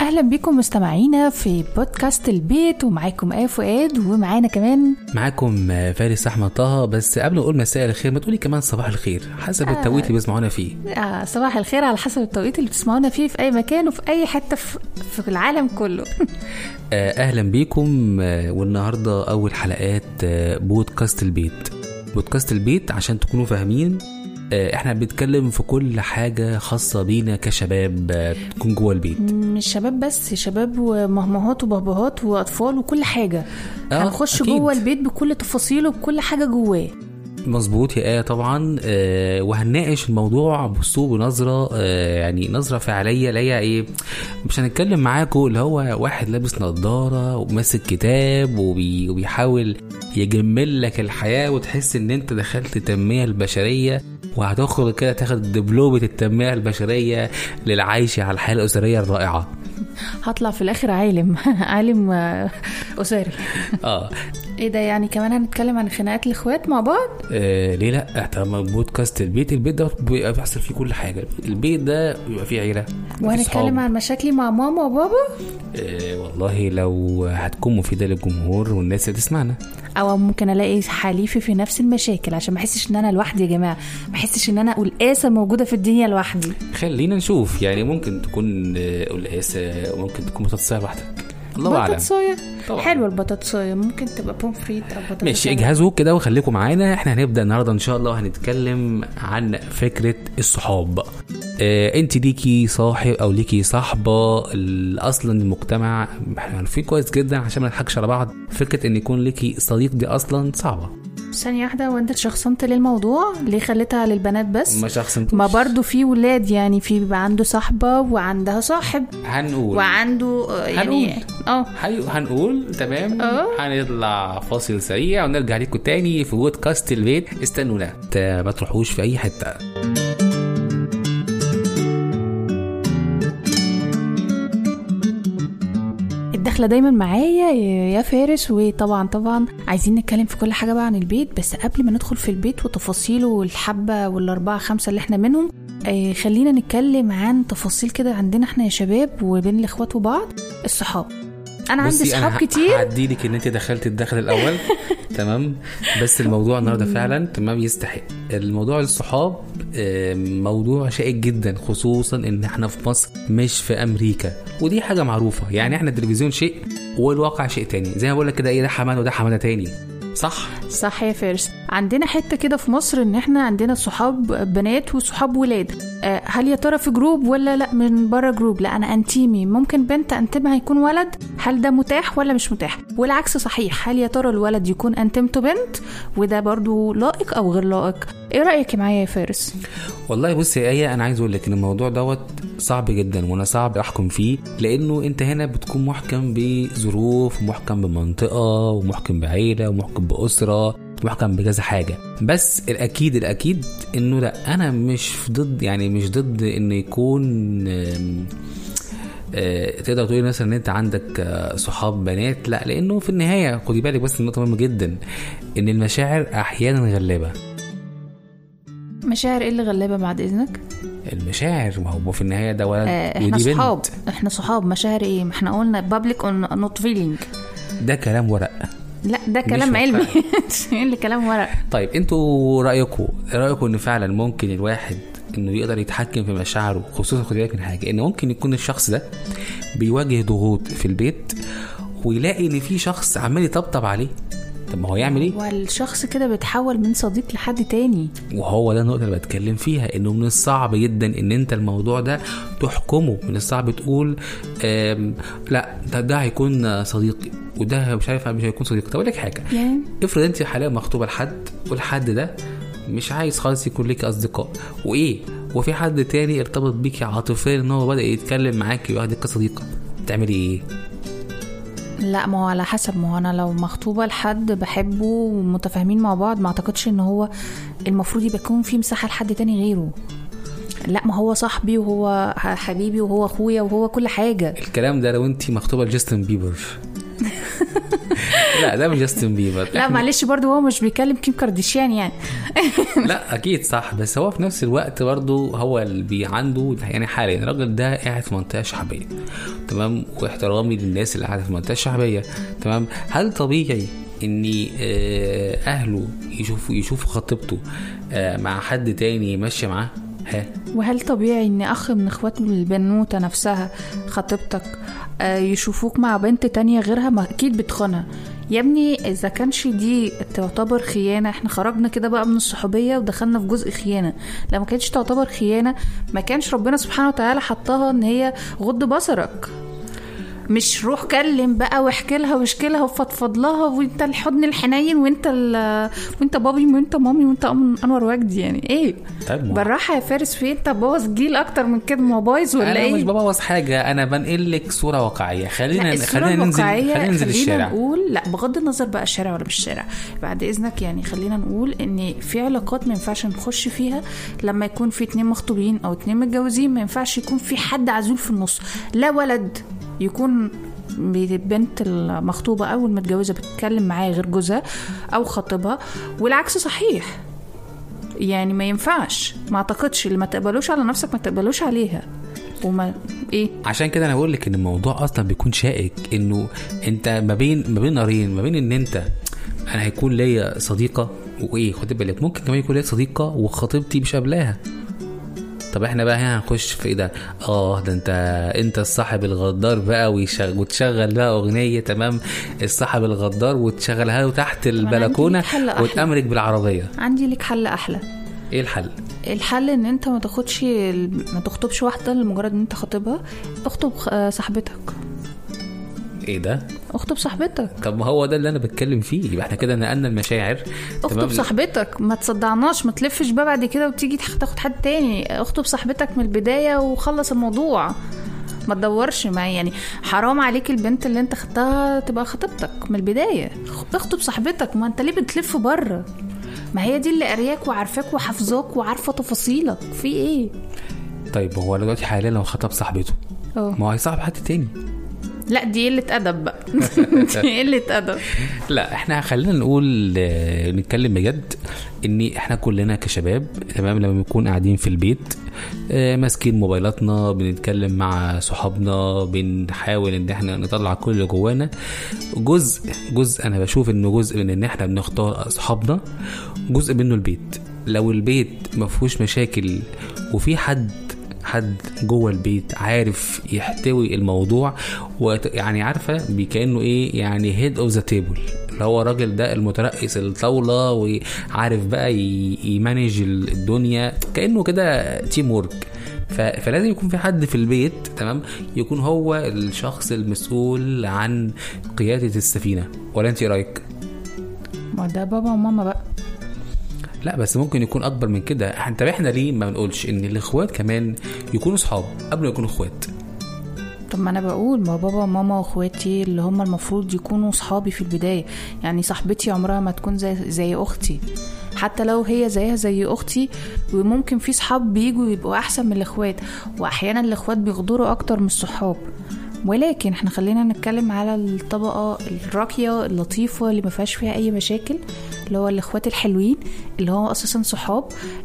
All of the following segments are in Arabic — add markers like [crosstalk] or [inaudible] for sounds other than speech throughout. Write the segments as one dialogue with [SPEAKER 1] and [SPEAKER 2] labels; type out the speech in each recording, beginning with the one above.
[SPEAKER 1] أهلا بكم مستمعينا في بودكاست البيت ومعاكم إيه فؤاد ومعانا كمان
[SPEAKER 2] معاكم فارس أحمد طه. بس قبل ما أقول مساء الخير ما تقولي كمان صباح الخير حسب التوقيت اللي بيسمعونا فيه.
[SPEAKER 1] آه صباح الخير على حسب التوقيت اللي بتسمعونا فيه في أي مكان وفي أي حتة في, في العالم كله. [laughs]
[SPEAKER 2] آه، أهلا بيكم آه، والنهاردة أول حلقات آه، بودكاست البيت. بودكاست البيت عشان تكونوا فاهمين آه، إحنا بنتكلم في كل حاجة خاصة بينا كشباب آه، تكون جوه البيت.
[SPEAKER 1] مش شباب بس شباب ومهمهات وباباهات وأطفال وكل حاجة.
[SPEAKER 2] آه،
[SPEAKER 1] هنخش. جوه البيت بكل تفاصيله بكل حاجة جواه.
[SPEAKER 2] مظبوط. يا آية طبعا آه، وهنناقش الموضوع بأسلوب بنظره آه، يعني نظرة فعلية اللي هي إيه مش هنتكلم معاكم اللي هو واحد لابس نظارة وماسك كتاب وبي وبيحاول يجمل لك الحياة وتحس إن أنت دخلت التنمية البشرية وهتخرج كده تاخد دبلومة التنمية البشرية للعيش على الحياة الأسرية الرائعة.
[SPEAKER 1] هطلع في الآخر عالم [laughs] عالم آه، أسري.
[SPEAKER 2] آه.
[SPEAKER 1] إيه ده يعني كمان هنتكلم عن خناقات الاخوات مع بعض؟
[SPEAKER 2] آه، ليه لا؟ طالما بودكاست البيت البيت ده بيبقى بيحصل فيه كل حاجة. البيت ده بيبقى فيه عيلة
[SPEAKER 1] وهنتكلم. عن مشاكلي مع ماما وبابا؟
[SPEAKER 2] آه، والله لو هتكون مفيدة للجمهور والناس اللي تسمعنا.
[SPEAKER 1] أو ممكن ألاقي حليفي في نفس المشاكل عشان ما أحسش إن أنا لوحدي يا جماعة. ما أحسش إن أنا قلقاسه موجودة في الدنيا لوحدي.
[SPEAKER 2] خلينا نشوف. يعني ممكن تكون آه، قلقاسة وممكن تكون بطاطسية لوحدك. الله أعلم.
[SPEAKER 1] بطاطسايه. حلوة البطاطساية. ممكن تبقى بومفريت أو بطاطس
[SPEAKER 2] ماشي اجهزوا كده وخليكم معانا. إحنا هنبدأ النهارده إن شاء الله وهنتكلم عن فكرة الصحاب. آه انت ليكي صاحب أو ليكي صاحبة أصلا المجتمع إحنا عارفين كويس جدا عشان ما نضحكش على بعض فكرة إن يكون ليكي صديق دي أصلا صعبة.
[SPEAKER 1] ثانية واحدة وأنت شخصنت للموضوع ليه خليتها للبنات بس؟
[SPEAKER 2] ما شخص
[SPEAKER 1] ما برضو في ولاد يعني في بيبقى عنده صاحبة وعندها صاحب.
[SPEAKER 2] هنقول.
[SPEAKER 1] وعنده آه، يعني
[SPEAKER 2] هنقول. آه. هنقول تمام.
[SPEAKER 1] آه.
[SPEAKER 2] هنطلع فاصل سريع ونرجع لكم تاني في بودكاست البيت. استنونا ما تروحوش في أي حتة.
[SPEAKER 1] الدخلة دايما معايا يا فارس. وطبعا طبعا عايزين نتكلم في كل حاجة بقى عن البيت. بس قبل ما ندخل في البيت وتفاصيله والحبة والأربعة خمسة اللي إحنا منهم آه خلينا نتكلم عن تفاصيل كده عندنا إحنا يا شباب وبين الإخوات وبعض الصحاب. أنا عندي صحاب كتير.
[SPEAKER 2] هعدي لك إن أنت دخلت الدخل الأول. [laughs] تمام؟ بس الموضوع النهارده فعلا تمام يستحق. الموضوع الصحاب موضوع شائك جدا خصوصا إن إحنا في مصر مش في أمريكا. ودي حاجة معروفة. يعني إحنا التلفزيون شيء والواقع شيء تاني. زي ما بقول لك كده إيه ده حماده وده حماده تاني. صح؟
[SPEAKER 1] صح يا فارس. عندنا حتة كده في مصر إن إحنا عندنا صحاب بنات وصحاب ولاد. آه، هل يا ترى في group ولا لأ؟ من بره group. لأ أنا أنتيمي. ممكن بنت أنتمها يكون ولد. هل ده متاح ولا مش متاح؟ والعكس صحيح. هل يا ترى الولد يكون أنتمته بنت؟ وده برضو لائق أو غير لائق؟ إيه رأيك معايا يا فارس؟
[SPEAKER 2] والله بص يا آية أنا عايز أقول لك إن الموضوع دوت صعب جدا وأنا صعب أحكم فيه لأنه أنت هنا بتكون محكم بظروف ومحكم بمنطقة ومحكم بعيلة ومحكم بأسرة. محكم بكذا حاجة. بس الأكيد الأكيد إنه لأ أنا مش ضد يعني مش ضد ان يكون آه، تقدر تقول مثلا إن أنت عندك آه، صحاب بنات لأ لأنه في النهاية خدي بالك بس النقطة مهمة جدا إن المشاعر أحيانا غلابة.
[SPEAKER 1] مشاعر إيه اللي غلابة بعد إذنك؟
[SPEAKER 2] المشاعر ما هو في النهاية ده ولد
[SPEAKER 1] آه
[SPEAKER 2] إحنا
[SPEAKER 1] صحاب إحنا صحاب مشاعر إيه؟ ما إحنا قلنا public on not feeling
[SPEAKER 2] ده كلام ورق.
[SPEAKER 1] لا ده كلام. علمي. [laughs] إيه اللي كلام ورق؟
[SPEAKER 2] طيب أنتوا رايكم رايكم إن فعلا ممكن الواحد إنه يقدر يتحكم في مشاعره خصوصا خدي بالك من حاجة إن ممكن يكون الشخص ده بيواجه ضغوط في البيت ويلاقي إن في شخص عمال يطبطب عليه؟ طب ما هو يعمل إيه؟
[SPEAKER 1] والشخص كده بيتحول من صديق لحد تاني.
[SPEAKER 2] وهو ده النقطة اللي بتكلم فيها انه من الصعب جدا ان انت الموضوع ده تحكمه من الصعب تقول لا ده, ده هيكون صديقي وده مش عارف مش هيكون صديقي طب أقول لك حاجة.
[SPEAKER 1] يعني؟
[SPEAKER 2] افرض انت حاليا مخطوبة لحد والحد ده مش عايز خالص يكون ليكي أصدقاء. وإيه؟ وفي حد تاني ارتبط بيكي عاطفيا إن هو بدأ يتكلم معاكي وياخدك كصديقه تعملي إيه؟
[SPEAKER 1] لا ما هو على حسب. ما هو أنا لو مخطوبة لحد بحبه ومتفاهمين مع بعض ما أعتقدش إن هو المفروض يبقى يكون في مساحة لحد تاني غيره. لا ما هو صاحبي وهو حبيبي وهو أخويا وهو كل حاجة.
[SPEAKER 2] الكلام ده لو أنت مخطوبة لجاستن بيبر. [laughs] لا ده مش جاستن بيبر.
[SPEAKER 1] لا معلش برضو هو مش بيكلم كيم كارديشيان يعني. [laughs]
[SPEAKER 2] لا أكيد صح. بس هو في نفس الوقت برضو هو اللي عنده يعني حاليا الراجل ده قاعد في منطقة شعبية. تمام؟ واحترامي للناس اللي قاعدة في المنطقة الشعبية تمام؟ هل طبيعي ان آه، أهله يشوفوا يشوفوا خطيبته آه، مع حد تاني ماشيه معاه؟ ها؟
[SPEAKER 1] وهل طبيعي إن أخ من اخواته البنوتة نفسها خطيبتك آه، يشوفوك مع بنت تانية غيرها؟ ما أكيد بتخونها. يا ابني إذا كانش دي تعتبر خيانة إحنا خرجنا كده بقى من الصحوبية ودخلنا في جزء خيانة. لو ما كانتش تعتبر خيانة ما كانش ربنا سبحانه وتعالى حطها إن هي غض بصرك. مش روح كلم بقى واحكي لها واشكي لها وفضفض لها وانت الحضن الحنين وانت وانت بابي وانت مامي وانت انور وجدي يعني. إيه؟
[SPEAKER 2] طيب
[SPEAKER 1] بالراحة يا فارس في انت بوظ جيل أكتر من كده ما بايظ ولا
[SPEAKER 2] أنا
[SPEAKER 1] إيه؟
[SPEAKER 2] مش ببوظ حاجة أنا بنقل لك صورة واقعية. خلينا خلينا ننزل خلينا ننزل الشارع.
[SPEAKER 1] نقول لا بغض النظر بقى الشارع ولا مش الشارع بعد إذنك يعني خلينا نقول إن في علاقات ما ينفعش نخش فيها لما يكون في اتنين مخطوبين أو اتنين متجوزين ما ينفعش يكون في حد عزول في النص لا ولد. يكون البنت المخطوبة أو المتجوزة بتتكلم معاه غير جوزها أو خطيبها والعكس صحيح. يعني ما ينفعش. ما أعتقدش. اللي ما تقبلوش على نفسك ما تقبلوش عليها. وما إيه؟
[SPEAKER 2] عشان كده أنا بقول لك إن الموضوع أصلا بيكون شائك. إنه أنت ما بين ما بين نارين. ما بين إن أنت أنا هيكون ليا صديقة وإيه؟ خد بالك ممكن كمان يكون ليا صديقة وخطيبتي مش قابلاها. طب إحنا بقى هنا هنخش في إيه ده؟ آه ده انت انت الصاحب الغدار بقى ويشغل وتشغل بقى أغنية تمام؟ الصاحب الغدار وتشغلها له تحت
[SPEAKER 1] البلكونة.
[SPEAKER 2] وتأمرك بالعربية.
[SPEAKER 1] عندي لك حل أحلى.
[SPEAKER 2] إيه الحل؟
[SPEAKER 1] الحل إن أنت ما تاخدش ما تخطبش واحدة لمجرد إن أنت خاطبها اخطب آه، صاحبتك.
[SPEAKER 2] إيه ده؟
[SPEAKER 1] اخطب صاحبتك.
[SPEAKER 2] طب ما هو ده اللي أنا بتكلم فيه. يبقى إحنا كده نقلنا المشاعر.
[SPEAKER 1] اخطب صاحبتك. ما تصدعناش ما تلفش بقى بعد كده وتيجي تاخد حد تاني. اخطب صاحبتك من البداية وخلص الموضوع. ما تدورش معايا يعني حرام عليك البنت اللي انت خدتها تبقى خطيبتك من البداية. اخطب صاحبتك. ما انت ليه بتلف بره؟ ما هي دي اللي قارياك وعارفاك وحافظاك وعارفة تفاصيلك. في إيه؟
[SPEAKER 2] طيب هو دلوقتي حاليا لو خطب صاحبته
[SPEAKER 1] آه.
[SPEAKER 2] ما هو هيصاحب حد تاني.
[SPEAKER 1] لا دي قلة أدب بقى. [laughs] دي قلة أدب.
[SPEAKER 2] لا إحنا خلينا نقول آه، نتكلم بجد إن إحنا كلنا كشباب تمام لما بنكون قاعدين في البيت آه، ماسكين موبايلاتنا بنتكلم مع صحابنا بنحاول إن إحنا نطلع كل اللي جوانا. جزء جزء أنا بشوف إنه جزء من إن إحنا بنختار أصحابنا جزء منه البيت. لو البيت ما فيهوش مشاكل وفي حد حد جوه البيت عارف يحتوي الموضوع ويعني عارفة كانه إيه يعني head of the table اللي هو الراجل ده المترأس الطاولة وعارف بقى ي manage الدنيا كأنه كده teamwork ف- فلازم يكون في حد في البيت تمام؟ يكون هو الشخص المسؤول عن قيادة السفينة. ولا أنت إيه رأيك؟
[SPEAKER 1] ما ده بابا وماما بقى.
[SPEAKER 2] لا بس ممكن يكون أكبر من كده. انت إحنا ليه ما بنقولش إن الإخوات كمان يكونوا صحاب قبل ما يكونوا إخوات؟
[SPEAKER 1] طب ما أنا بقول ما بابا وماما وإخواتي اللي هم المفروض يكونوا صحابي في البداية. يعني صاحبتي عمرها ما تكون زي زي أختي. حتى لو هي زيها زي أختي وممكن في صحاب بيجوا يبقوا أحسن من الإخوات. وأحيانا الإخوات بيغدروا أكتر من الصحاب. ولكن إحنا خلينا نتكلم على الطبقة الراقية اللطيفة اللي ما فيهاش فيها أي مشاكل. اللي هو الإخوات الحلوين اللي هو أساسا صحاب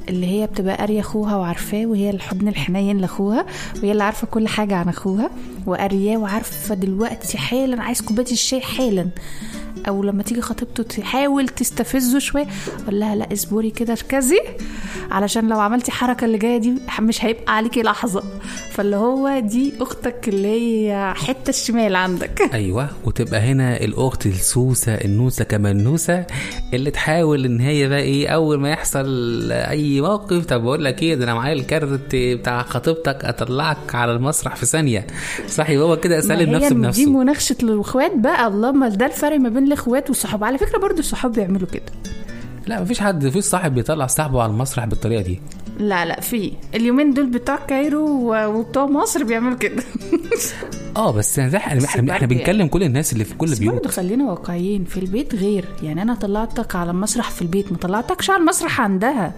[SPEAKER 1] اللي هي بتبقى قارية أخوها وعارفاه وهي الحضن الحنين لأخوها وهي اللي عارفة كل حاجة عن أخوها وقارياه وعارفة دلوقتي حالا عايز كوباية الشاي حالا. أو لما تيجي خطيبته تحاول تستفزه شوية قول لها لا اصبري كده اركزي علشان لو عملتي حركه اللي جاية دي مش هيبقى عليكي لحظة. فاللي هو دي أختك اللي هي حتة الشمال عندك. [laughs]
[SPEAKER 2] أيوه وتبقى هنا الأخت السوسة النوسة كمان نوسه اللي تحاول إن هي بقى إيه أول ما يحصل أي موقف طب بقول لك إيه ده أنا معايا الكارت بتاع خطيبتك أطلعك على المسرح في ثانية. صح يبقى هو كده
[SPEAKER 1] ما
[SPEAKER 2] سلم
[SPEAKER 1] هي
[SPEAKER 2] نفسه
[SPEAKER 1] دي
[SPEAKER 2] بنفسه.
[SPEAKER 1] مناقشة الإخوات بقى. الله ما ده الفرق ما بين الاخوات والصحاب على فكرة برضو الصحاب بيعملوا كده.
[SPEAKER 2] لا مفيش حد مفيش صاحب بيطلع صاحبه على المسرح بالطريقة دي.
[SPEAKER 1] لا لا في. اليومين دول بتوع كايرو وبتوع مصر بيعملوا كده. [laughs]
[SPEAKER 2] آه بس إحنا إحنا,
[SPEAKER 1] إحنا
[SPEAKER 2] بنتكلم كل الناس اللي في كل
[SPEAKER 1] بس برضه
[SPEAKER 2] بيوت
[SPEAKER 1] خلينا واقعيين. في البيت غير. يعني أنا طلعتك على المسرح في البيت ما طلعتكش على المسرح عندها.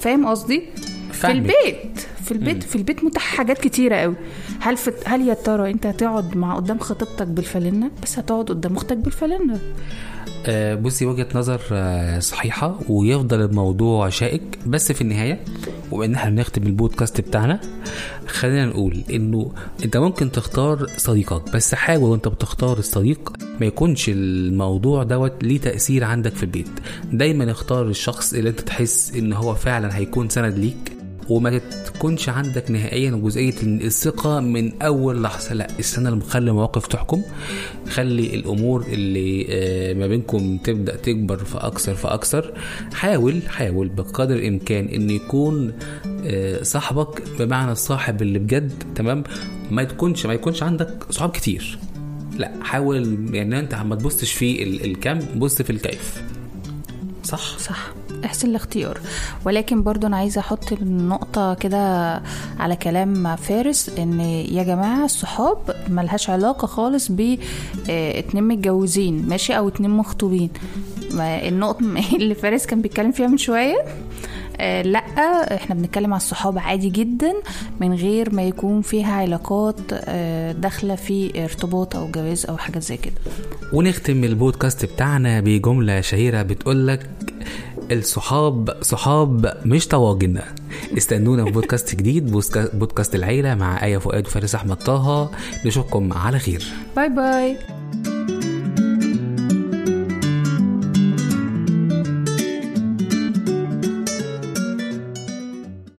[SPEAKER 1] فاهم قصدي؟ في. البيت. في البيت في البيت متاح حاجات كتيرة قوي. هل في هل يا ترى انت هتقعد مع قدام خطيبتك بالفانلة بس هتقعد قدام أختك بالفانلة
[SPEAKER 2] آه، بصي وجهة نظر آه، صحيحة ويفضل الموضوع شائك. بس في النهاية وبان إحنا بنختم البودكاست بتاعنا خلينا نقول إنه أنت ممكن تختار صديقك. بس حاول وأنت بتختار الصديق ما يكونش الموضوع دوت ليه تأثير عندك في البيت. دايما اختار الشخص اللي أنت تحس إن هو فعلا هيكون سند ليك. وما تكونش عندك نهائيا جزئية الثقة من أول لحظة. لا استنى لما خلي المواقف تحكم. خلي الأمور اللي آه، ما بينكم تبدأ تكبر فاكثر فاكثر حاول حاول بقدر الإمكان إن يكون آه، صاحبك بمعنى الصاحب اللي بجد تمام؟ ما تكونش ما يكونش عندك صحاب كتير. لا حاول يعني أنت ما تبصش في ال- الكم بص في الكيف. صح؟
[SPEAKER 1] صح. إحسن الاختيار. ولكن برضو أنا عايزة أحط النقطه كده على كلام فارس إن يا جماعة الصحاب ملهاش علاقة خالص ب آه، اتنين متجوزين ماشي أو اتنين مخطوبين. النقطة [laughs] اللي فارس كان بيتكلم فيها من شوية آه، لأ إحنا بنتكلم على الصحاب عادي جدا من غير ما يكون فيها علاقات آه، داخلة في ارتباط أو جواز أو حاجات زي كده.
[SPEAKER 2] ونختم البودكاست بتاعنا بجملة شهيرة بتقولك الصحاب صحاب مش طواجن. استنونا في بودكاست جديد بودكاست العيلة مع آية فؤاد وفارس أحمد طه. نشوفكم على خير.
[SPEAKER 1] باي باي.